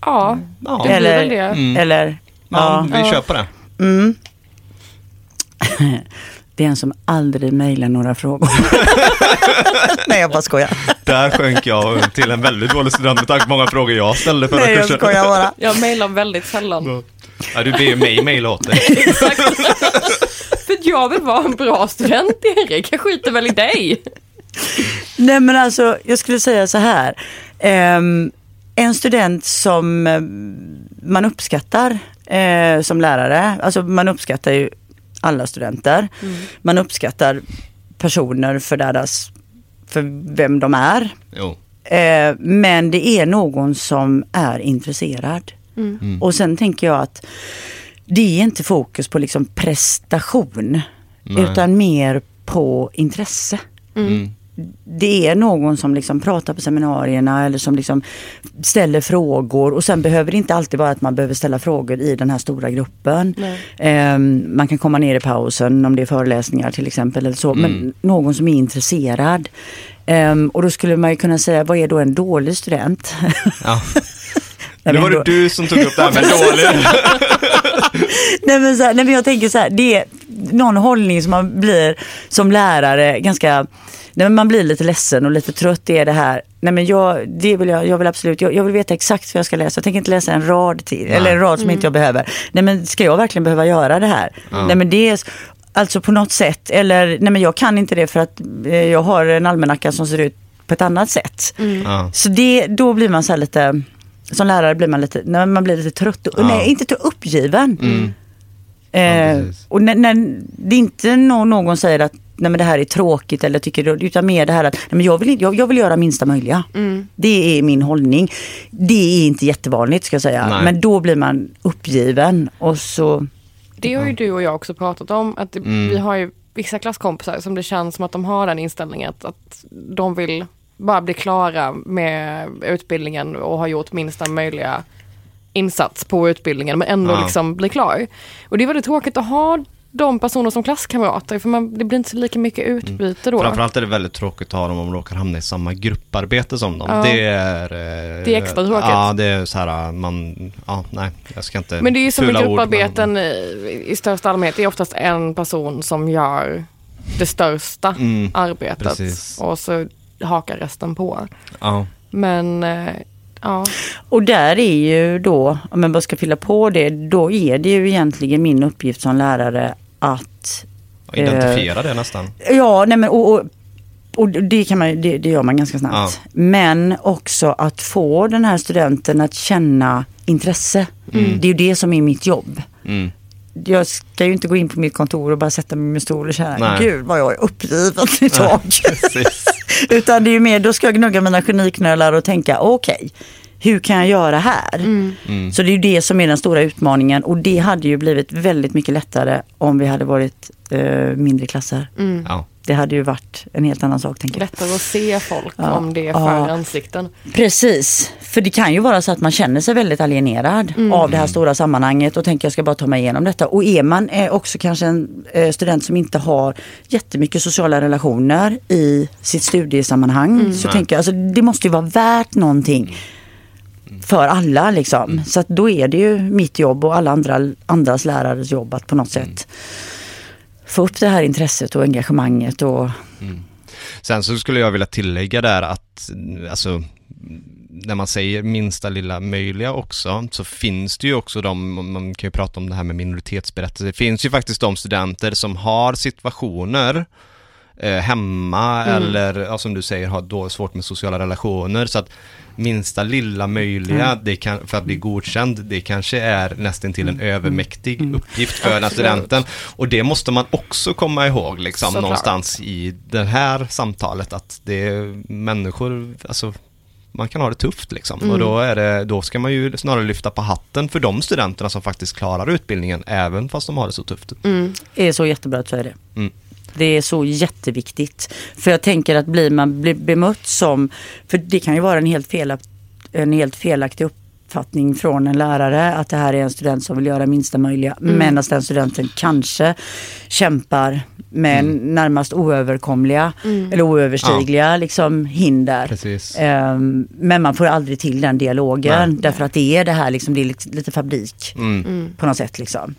Ja, Ja. det blir Eller- väl det. Mm. Eller? Ja, vi Ja. köper det. Mm. Det är en som aldrig mejlar några frågor. Nej, jag bara skojar. Där sjönk jag till en väldigt dålig student med tanke på många frågor jag ställde förra Nej, jag kursen. skojar bara. Jag mejlar väldigt sällan. Ja, du ber mig mejla åt dig. Exakt. För jag vill vara en bra student Erik, jag skiter väl i dig. Nej, men alltså, jag skulle säga så här. Ehm, en student som eh, man uppskattar eh, som lärare, alltså man uppskattar ju alla studenter. Man uppskattar personer för deras, för vem de är. Jo. Eh, men det är någon som är intresserad. Mm. Och sen tänker jag att det är inte fokus på liksom prestation. Nej. Utan mer på intresse. Mm. Det är någon som liksom pratar på seminarierna eller som liksom ställer frågor. Och sen behöver det inte alltid vara att man behöver ställa frågor i den här stora gruppen. Ehm, man kan komma ner i pausen om det är föreläsningar till exempel. Eller så. Mm. Men någon som är intresserad. Ehm, och då skulle man ju kunna säga, vad är då en dålig student? Ja. Nej, Nu var då- det du som tog upp det här med dålig. nej, men så här, nej men jag tänker så här, det är någon hållning som man blir som lärare ganska, nej men man blir lite ledsen och lite trött det är det här. Nej men jag, det vill jag, jag vill absolut, jag, jag vill veta exakt vad jag ska läsa. Jag tänker inte läsa en rad till, eller en rad som inte jag behöver. Nej men ska jag verkligen behöva göra det här? Nej men det är, alltså på något sätt, eller nej men jag kan inte det för att eh, jag har en almanacka som ser ut på ett annat sätt. Ja. Så det, då blir man så här lite, som lärare blir man lite, nej, man blir lite trött, och, Ja. nej inte så uppgiven. Mm. Ja, Eh, precis. och när, när det är inte nå- någon säger att nej, men det här är tråkigt eller tycker utan mer det här att nej, men jag, vill, jag, jag vill göra minsta möjliga. Mm. Det är min hållning. Det är inte jättevanligt ska jag säga. Nej. Men då blir man uppgiven och så... Det har ju du och jag också pratat om. Att det, Mm. Vi har ju vissa klasskompisar som det känns som att de har den inställningen att, att de vill bara bli klara med utbildningen och ha gjort minsta möjliga insats på utbildningen men ändå Ja. liksom bli klar. Och det är väldigt tråkigt att ha de personer som klasskamrater för man, det blir inte så lika mycket utbyte då. Framförallt är det väldigt tråkigt att ha dem om de råkar hamna i samma grupparbete som dem. Ja. Det är... eh, Det är extra tråkigt. Ja, det är så här, man... Ja, nej, jag ska inte... Men det är ju som med fula ord, grupparbeten men- i, i största allmänhet. Det är oftast en person som gör det största Mm, arbetet. precis. Och så hakar resten på. Ja. Men eh, ja, Och där är ju då, om jag bara ska fylla på det, då är det ju egentligen min uppgift som lärare att Identifiera det nästan. Ja, nej men och, och, och det, kan man, det, det gör man ganska snabbt. Men också att få den här studenten att känna intresse. Det är ju det som är mitt jobb. Mm. Jag ska ju inte gå in på mitt kontor och bara sätta mig i min stol och känna, Nej. gud vad jag är uppgiven idag. Utan det är ju mer, då ska jag gnugga mina geniknölar och tänka, okej, hur kan jag göra här? Mm. Så det är ju det som är den stora utmaningen och det hade ju blivit väldigt mycket lättare om vi hade varit eh, mindre klasser. mm. Ja. Det hade ju varit en helt annan sak tänker jag. Lättare att se folk Ja, om det är ja. färre ansikten. Precis, för det kan ju vara så att man känner sig väldigt alienerad av det här stora sammanhanget och tänker jag ska bara ta mig igenom detta. Och är man eh, också kanske en eh, student som inte har jättemycket sociala relationer i sitt studiesammanhang så Nej. tänker jag alltså det måste ju vara värt någonting för alla liksom. Så att då är det ju mitt jobb och alla andra, andras lärares jobb att på något sätt få upp det här intresset och engagemanget och mm. Sen så skulle jag vilja tillägga där att, alltså, när man säger minsta lilla möjliga också, så finns det ju också de, man kan ju prata om det här med minoritetsberättelser, det finns ju faktiskt de studenter som har situationer eh, hemma eller, ja, som du säger, har då svårt med sociala relationer, så att minsta lilla möjliga, det kan, för att bli godkänd, det kanske är nästan till en övermäktig uppgift för den studenten. Och det måste man också komma ihåg liksom Såklart. någonstans i det här samtalet att det är människor, alltså man kan ha det tufft liksom. Och då, är det, då ska man ju snarare lyfta på hatten för de studenterna som faktiskt klarar utbildningen även fast de har det så tufft. är så jättebra att säga det. Mm. Det är så jätteviktigt. För jag tänker att blir man blir bemött som, för det kan ju vara en helt, fel, en helt felaktig uppfattning från en lärare att det här är en student som vill göra minsta möjliga. Men att den studenten kanske kämpar med närmast oöverkomliga eller oöverstigliga liksom, hinder. Precis. Ehm, men man får aldrig till den dialogen Nej. därför att det är det här liksom, det är lite- fabrik Mm. på något sätt. Liksom.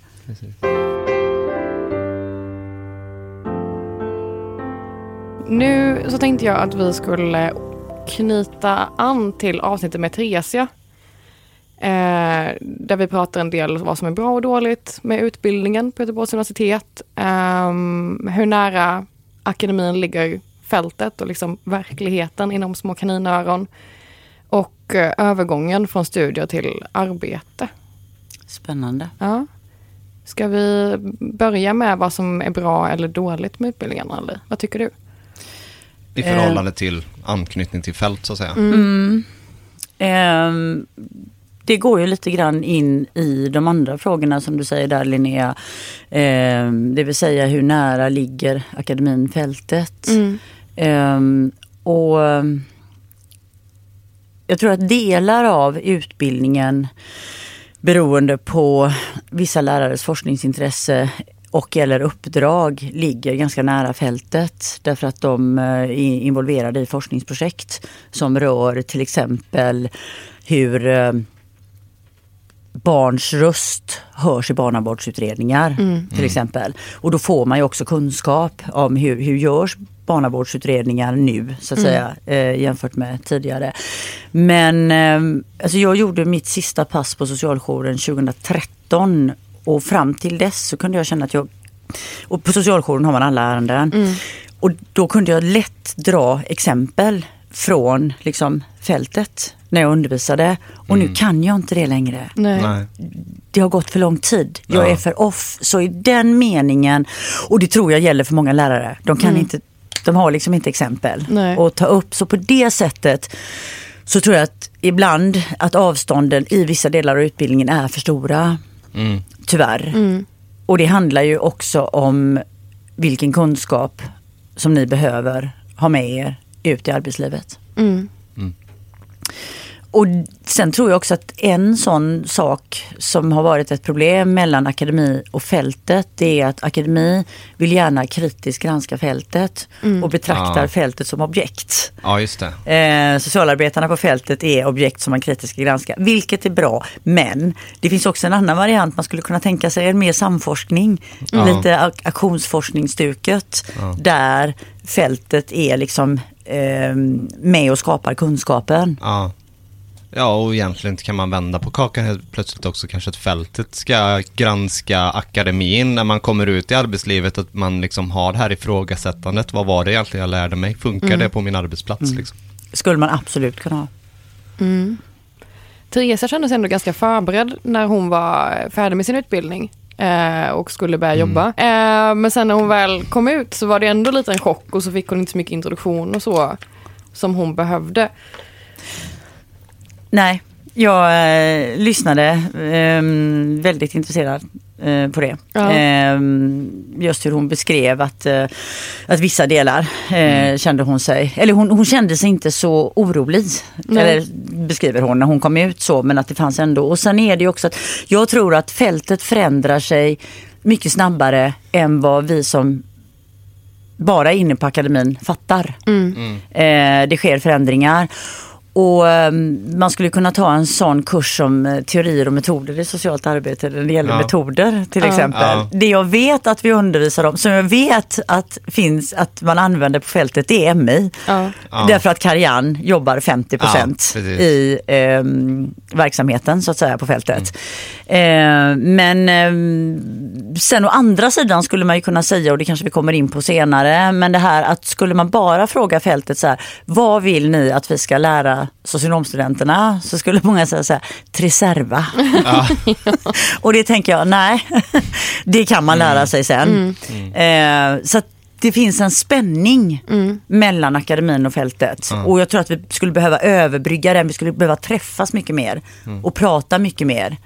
Nu så tänkte jag att vi skulle knyta an till avsnittet med Theresia. Eh, där vi pratar en del vad som är bra och dåligt med utbildningen på Göteborgs universitet. Ehm, hur nära akademin ligger fältet och liksom verkligheten inom små kaninöron. Och eh, övergången från studier till arbete. Spännande. Ja. Ska vi börja med vad som är bra eller dåligt med utbildningen? Eller? Vad tycker du? I förhållande till anknytning till fält så att säga. Mm. Ehm, det går ju lite grann in i de andra frågorna som du säger där Linnea. Ehm, det vill säga hur nära ligger akademin fältet? Ehm, och jag tror att delar av utbildningen beroende på vissa lärares forskningsintresse och eller uppdrag ligger ganska nära fältet därför att de eh, är involverade i forskningsprojekt som rör till exempel hur eh, barns röst hörs i barnavårdsutredningar till exempel. Och då får man ju också kunskap om hur, hur görs barnavårdsutredningar nu så att säga eh, jämfört med tidigare. Men eh, alltså jag gjorde mitt sista pass på socialjouren 2013 och fram till dess så kunde jag känna att jag och på socialjouren har man alla ärenden. Och då kunde jag lätt dra exempel från liksom, fältet när jag undervisade. Och nu kan jag inte det längre. Nej. Nej. Det har gått för lång tid. Jag Ja. är för off. Så i den meningen, och det tror jag gäller för många lärare, de kan inte de har liksom inte exempel Nej. att ta upp. Så på det sättet så tror jag att ibland att avstånden i vissa delar av utbildningen är för stora. Mm. Tyvärr. Och det handlar ju också om vilken kunskap som ni behöver ha med er ut i arbetslivet. Mm. Och sen tror jag också att en sån sak som har varit ett problem mellan akademi och fältet det är att akademi vill gärna kritiskt granska fältet och betraktar Ja. fältet som objekt. Ja, just det. Eh, socialarbetarna på fältet är objekt som man kritiskt ska granska, vilket är bra. Men det finns också en annan variant. Man skulle kunna tänka sig en mer samforskning, Ja. lite ak- aktionsforskningsstuket, Ja. där fältet är liksom eh, med och skapar kunskapen. Ja. Ja, och egentligen kan man vända på kakan helt plötsligt också. Kanske att fältet ska granska akademin när man kommer ut i arbetslivet. Att man liksom har det här ifrågasättandet. Vad var det egentligen jag lärde mig? Funkar det på min arbetsplats? Liksom? Skulle man absolut kunna ha. Teresa kände sig ändå ganska förberedd när hon var färdig med sin utbildning eh, och skulle börja jobba. Eh, men sen när hon väl kom ut så var det ändå lite en chock och så fick hon inte så mycket introduktion och så som hon behövde. Nej, jag eh, lyssnade eh, väldigt intresserad eh, på det. Ja. Eh, just hur hon beskrev att, eh, att vissa delar eh, Mm. kände hon sig, eller hon, hon kände sig inte så orolig. Nej. Eller beskriver hon när hon kom ut så, men att det fanns ändå. Och sen är det ju också att jag tror att fältet förändrar sig mycket snabbare än vad vi som bara inne på akademin fattar. Eh, det sker förändringar. Och eh, man skulle kunna ta en sån kurs som eh, teorier och metoder i socialt arbete när det gäller Ja. metoder till Ja. exempel. Ja. Det jag vet att vi undervisar om, som jag vet att finns att man använder på fältet, det är MI. Ja. Ja. Därför att Karian jobbar 50 Ja, precis. i eh, verksamheten så att säga på fältet. Eh, men eh, sen å andra sidan skulle man ju kunna säga, och det kanske vi kommer in på senare, men det här att skulle man bara fråga fältet så här, vad vill ni att vi ska lära socionomstudenterna? Så skulle många säga så här, treserva. och det tänker jag, nej, det kan man lära sig sen. Eh, så att det finns en spänning mellan akademin och fältet. Och jag tror att vi skulle behöva överbrygga den. Vi skulle behöva träffas mycket mer och prata mycket mer.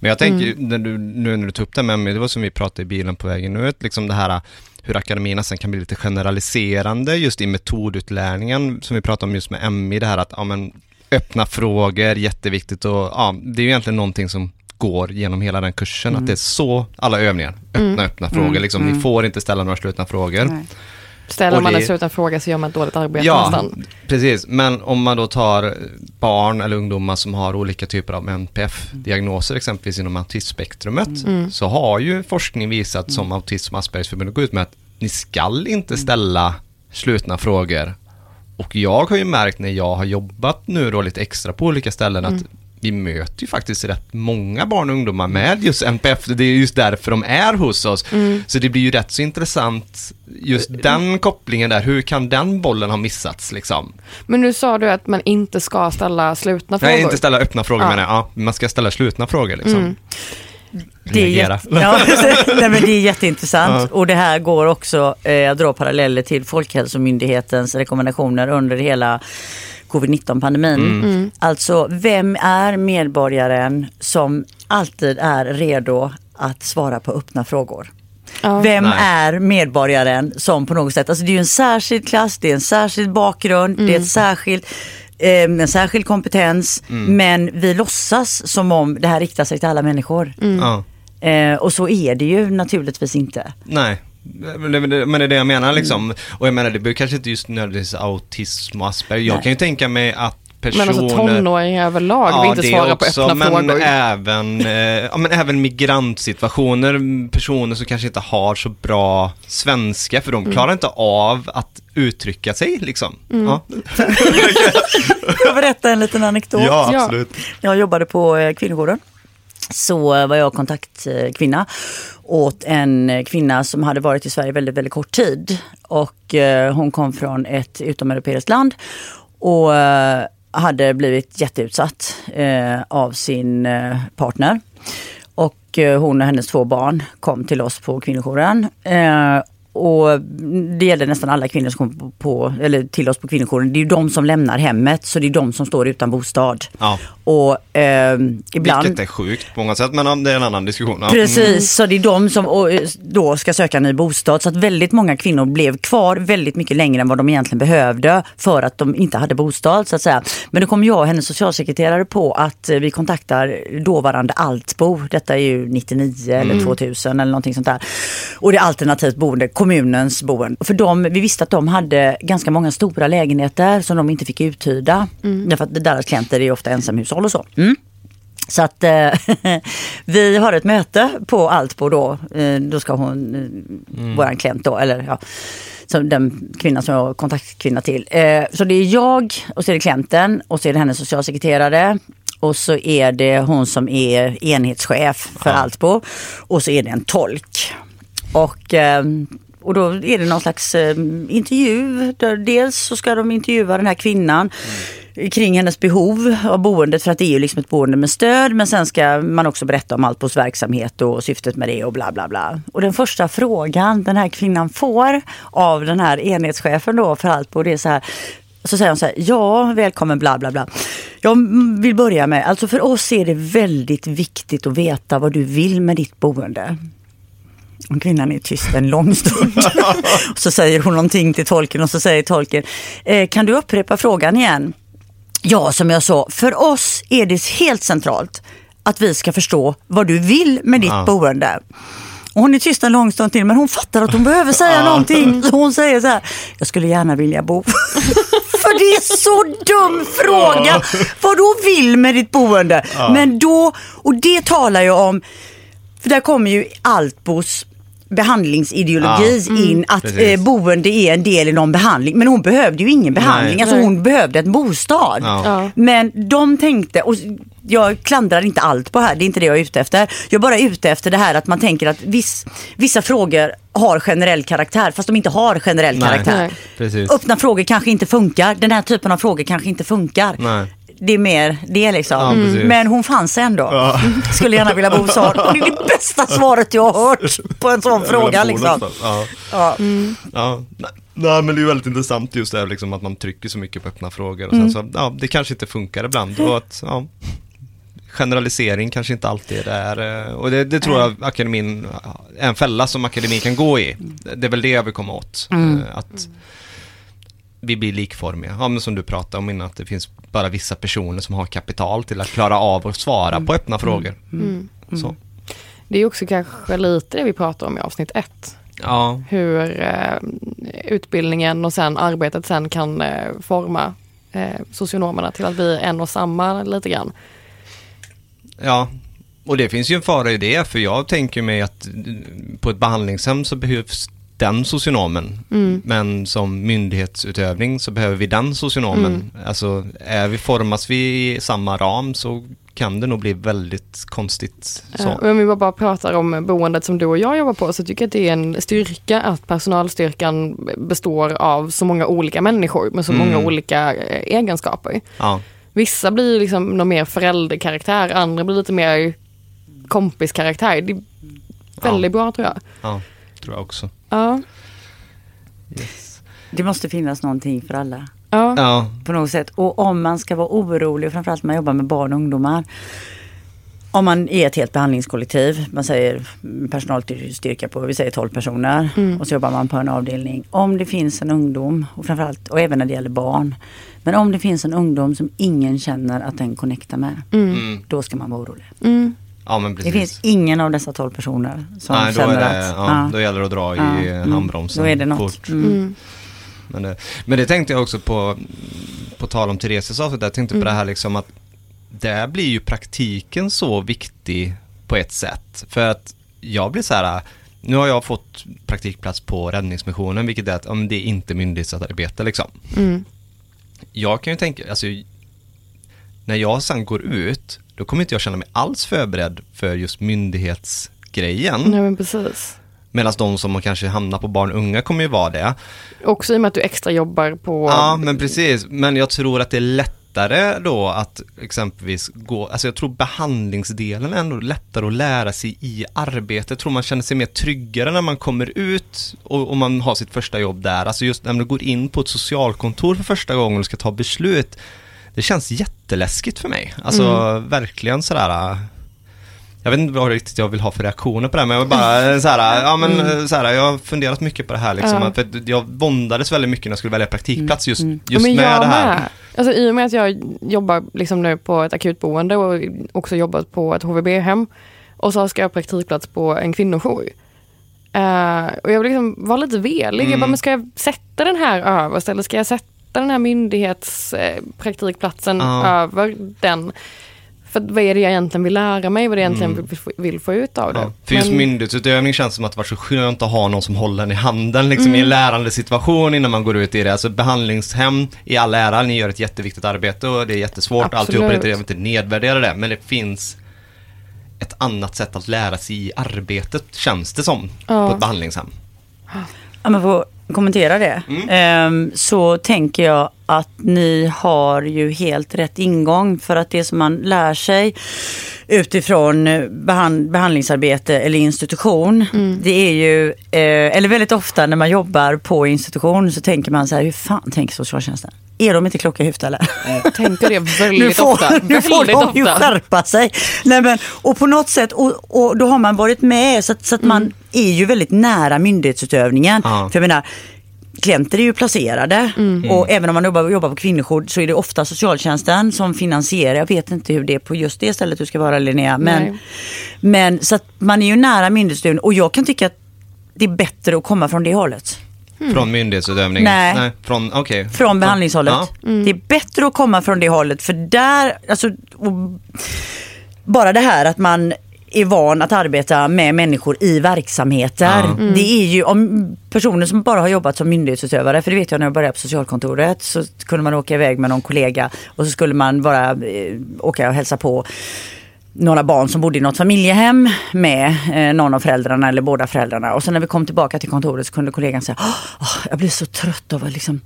Men jag tänker, ju, när du, nu när du tog upp det med mig, det var som vi pratade i bilen på vägen nu, att liksom det här hur akademin nästan kan bli lite generaliserande just i metodutlärningen, som vi pratade om just med MI, det här att ja, men, öppna frågor, jätteviktigt och ja, det är ju egentligen någonting som går genom hela den kursen, att det är så alla övningar, öppna, öppna frågor, liksom, ni får inte ställa några slutna frågor. Nej. Ställer man det- dessutom en fråga så gör man ett dåligt arbete Ja, nästan. precis. Men om man då tar barn eller ungdomar som har olika typer av NPF-diagnoser, exempelvis inom autismspektrumet, så har ju forskning visat som Autism och Aspergers går ut med att ni skall inte ställa slutna frågor. Och jag har ju märkt när jag har jobbat nu då lite extra på olika ställen att vi möter ju faktiskt rätt många barn och ungdomar med just NPF. Det är just därför de är hos oss. Så det blir ju rätt så intressant just den kopplingen där. Hur kan den bollen ha missats liksom? Men nu sa du att man inte ska ställa slutna frågor. Nej, inte ställa öppna frågor Ja. menar jag. Ja, man ska ställa slutna frågor liksom. Det är, jätte, ja, nej, men det är jätteintressant och det här går också, eh, jag drar paralleller till Folkhälsomyndighetens rekommendationer under hela covid-19-pandemin. Alltså, vem är medborgaren som alltid är redo att svara på öppna frågor? Ja. Vem Nej. är medborgaren som på något sätt, alltså det är ju en särskild klass, det är en särskild bakgrund, det är ett särskilt eh, en särskild kompetens men vi låtsas som om det här riktar sig till alla människor. Ja. Eh, och så är det ju naturligtvis inte. Nej. Men det, är det jag menar liksom. Och jag menar det behöver kanske inte just nödvändigtvis autism och Asperger. Jag Nej. kan ju tänka mig att personer... Men alltså tonåringar överlag vill inte svara också, på öppna men frågor. Även, eh, ja, men även migrantsituationer, personer som kanske inte har så bra svenska för de Mm. klarar inte av att uttrycka sig liksom. Mm. Ja. Jag berätta en liten anekdot. ja, Ja. absolut. Jag jobbade på eh, kvinnojouren. Så var jag kontaktkvinna åt en kvinna som hade varit i Sverige väldigt, väldigt kort tid. Och eh, hon kom från ett utomeuropeiskt land och eh, hade blivit jätteutsatt eh, av sin partner. Och hon och hennes två barn kom till oss på kvinnojouren. Och det gäller nästan alla kvinnor som kommer på, på, eller till oss på kvinnojouren. Det är ju de som lämnar hemmet, så det är de som står utan bostad. Ja. Och eh, ibland... Vilket är sjukt på många sätt, men det är en annan diskussion. Ja. Precis, så det är de som och, eh, då ska söka en ny bostad. Så att väldigt många kvinnor blev kvar väldigt mycket längre än vad de egentligen behövde för att de inte hade bostad så att säga. Men då kom jag och hennes socialsekreterare på att eh, vi kontaktar dåvarande Altbo. Detta är ju 99 eller 2000 eller någonting sånt där. Och det är alternativt boende, kommunens boende. För de, vi visste att de hade ganska många stora lägenheter som de inte fick uthyrda. Därför att deras klienter är ofta ensamhushåll och så. Mm. Så att eh, vi har ett möte på Altbo då. Eh, då ska hon, eh, våran klient då, eller ja, som den kvinnan som jag är kontaktkvinna till. Eh, så det är jag och så är det klienten och så är det hennes socialsekreterare. Och så är det hon som är enhetschef för Ja. Altbo. Och så är det en tolk. Och, eh, och då är det någon slags eh, intervju. Där dels så ska de intervjua den här kvinnan kring hennes behov av boendet för att det är ju liksom ett boende med stöd men sen ska man också berätta om Altbos verksamhet och syftet med det och bla bla bla. Och den första frågan den här kvinnan får av den här enhetschefen då för Altbo det är så här Så säger hon så här, ja välkommen bla bla bla. Jag vill börja med, alltså för oss är det väldigt viktigt att veta vad du vill med ditt boende. Och kvinnan är tyst en lång stund. och så säger hon någonting till tolken och så säger tolken, eh, kan du upprepa frågan igen? Ja, som jag sa, för oss är det helt centralt att vi ska förstå vad du vill med ditt Ja. boende. Och hon är tyst en lång stund till men hon fattar att hon behöver säga någonting. Så hon säger så här, jag skulle gärna vilja bo. För det är så dum fråga. Vad du vill med ditt boende. Men då, och det talar jag om, för där kommer ju Altbos behandlingsideologi in att precis. eh, boende är en del i någon behandling. Men hon behövde ju ingen behandling, Nej. alltså Nej. hon behövde en bostad. Ja. Ja. Men de tänkte, och jag klandrar inte allt på här, det är inte det jag är ute efter. Jag är bara ute efter det här att man tänker att viss, vissa frågor har generell karaktär fast de inte har generell Nej. karaktär. Nej. Precis. Öppna frågor kanske inte funkar, den här typen av frågor kanske inte funkar. Nej. Det är mer det liksom. Ja. Men hon fanns ändå. Skulle gärna vilja bo så. Och det är det bästa svaret jag har hört på en sån fråga. Liksom. Ja. Ja. Ja. Nej, men det är väldigt intressant just det här liksom att man trycker så mycket på öppna frågor och sen så, ja det kanske inte funkar ibland och att, ja Generalisering kanske inte alltid är, eh, och det, det tror jag akademin en fälla som akademin kan gå i. Det är väl det jag vill komma åt. eh, Att vi blir likformiga. Ja, men som du pratade om innan, att det finns bara vissa personer som har kapital till att klara av att svara på öppna frågor. Mm. Så. Det är också kanske lite det vi pratar om i avsnitt ett. Ja, Hur eh, utbildningen och sen arbetet sen kan eh, forma eh, socionomerna till att bli en och samma lite grann. Ja, och det finns ju en fara i det, för jag tänker mig att eh, på ett behandlingshem så behövs den socionomen, Mm. men som myndighetsutövning så behöver vi den socionomen. Mm. Alltså, är vi, formas vi i samma ram så kan det nog bli väldigt konstigt. Så. om vi bara, pratar om boendet som du och jag jobbar på så tycker jag att det är en styrka att personalstyrkan består av så många olika människor med så Mm. många olika eh, egenskaper. Ja, Vissa blir liksom någon mer förälderkaraktär, andra blir lite mer kompiskaraktär. Det är väldigt bra tror jag. ja, tror jag också. Ja. Yes. Det måste finnas någonting för alla. Ja. Ja, på något sätt. Och om man ska vara orolig, framförallt när man jobbar med barn och ungdomar. Om man är ett helt behandlingskollektiv, man säger personalstyrka på, vi säger 12 personer och så jobbar man på en avdelning. Om det finns en ungdom, och framförallt, och även när det gäller barn. Men om det finns en ungdom som ingen känner att den connectar med, mm. då ska man vara orolig. Mm. Ja men Det precis. finns ingen av dessa 12 personer som Nej, då, känner det, att... ja, då gäller det att dra i Ja, mm. handbromsen Då är det något. fort. Mm. Mm. Men det, men det tänkte jag också på, på tal om Thereses avsnitt, jag tänkte på det här liksom att där blir ju praktiken så viktig på ett sätt. För att jag blir så här, nu har jag fått praktikplats på räddningsmissionen, vilket är att om det är inte myndighetsarbete liksom. Mm. Jag kan ju tänka, alltså när jag sen går ut, då kommer inte jag känna mig alls förberedd för just myndighetsgrejen. Nej men precis. Medan de som kanske hamnar på barn och unga kommer ju vara det. Också i och med att du extra jobbar på... Ja, men precis. Men jag tror att det är lättare då att exempelvis gå, alltså jag tror behandlingsdelen är ändå lättare att lära sig i arbetet. Jag tror man känner sig mer tryggare när man kommer ut och, och man har sitt första jobb där. Alltså just när man går in på ett socialkontor för första gången och ska ta beslut. Det känns jätteläskigt för mig. Alltså verkligen sådär jag vet inte vad riktigt jag vill ha för reaktioner på det här, men jag vill bara så här, ja men så här, jag har funderat mycket på det här liksom, Ja. för jag våndades väldigt mycket när jag skulle välja praktikplats just, Mm. Ja, just men med det här. Med. Alltså, I och med att jag jobbar liksom nu på ett akutboende och också jobbat på ett HVB-hem och så ska jag ha praktikplats på en kvinnojour. Eh, och jag vill liksom vara lite velig. Mm. Jag bara, men ska jag sätta den här överst eller ska jag sätta den här myndighetspraktikplatsen Ja. över den? För vad är det jag egentligen vill lära mig? Vad är det jag egentligen Mm. vill, få- vill få ut av det? Ja, för just Men- myndighetsutövning känns som att det var så skönt att ha någon som håller en i handen liksom i en Mm. lärande situation innan man går ut i det. Alltså behandlingshem i all ära, ni gör ett jätteviktigt arbete och det är jättesvårt och alltihopa, jag vill inte nedvärdera det, men det finns ett annat sätt att lära sig i arbetet känns det som Ja. på ett behandlingshem. Om jag får kommentera det. Ehm, så tänker jag att ni har ju helt rätt ingång för att det som man lär sig utifrån eh, behand, behandlingsarbete eller institution. Det är ju, eh, eller väldigt ofta när man jobbar på institution så tänker man så här, hur fan tänker socialtjänsten? Är de inte kloka i huvudet eller? Jag tänker det Nu väldigt får, ofta. nu får väldigt de ju skärpa sig. Nej, men, och på något sätt, och, och då har man varit med så att, så att man är ju väldigt nära myndighetsutövningen. Ja. För jag menar, klienter är ju placerade och även om man jobbar, jobbar på kvinnojour så är det ofta socialtjänsten som finansierar. Jag vet inte hur det är på just det stället du ska vara Linnea. Men, Nej. men så att man är ju nära myndighetsutövning och jag kan tycka att det är bättre att komma från det hållet. Från myndighetsutövning? Nej. från, okej. Från behandlingshållet. Ja. Det är bättre att komma från det hållet för där, alltså, och bara det här att man är van att arbeta med människor i verksamheter. Ja. Det är ju om personer som bara har jobbat som myndighetsutövare, för det vet jag när jag började på socialkontoret, så kunde man åka iväg med någon kollega och så skulle man bara eh, åka och hälsa på några barn som bodde i något familjehem med eh, någon av föräldrarna eller båda föräldrarna. Och sen när vi kom tillbaka till kontoret så kunde kollegan säga oh, jag blir så trött av att liksom,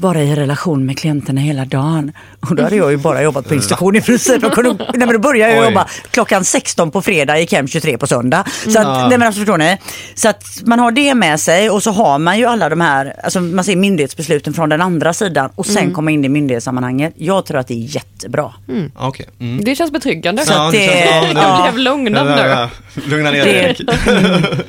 vara i relation med klienterna hela dagen. Och då hade jag ju bara jobbat på institution i princip. Och kunde, nej, men då började jag Oj. jobba klockan 16 på fredag, gick hem 23 på söndag. Så att, Ja. nej, men alltså, förstår ni? Så att man har det med sig och så har man ju alla de här, alltså man ser myndighetsbesluten från den andra sidan och sen komma in i myndighetssammanhanget. Jag tror att det är jättebra. Okej. Mm. Det känns betryggande. Så att det- känns bra. ja. Jag blev lugnad Ja, nu. ja, ja. Lugna ner dig Det- Erik.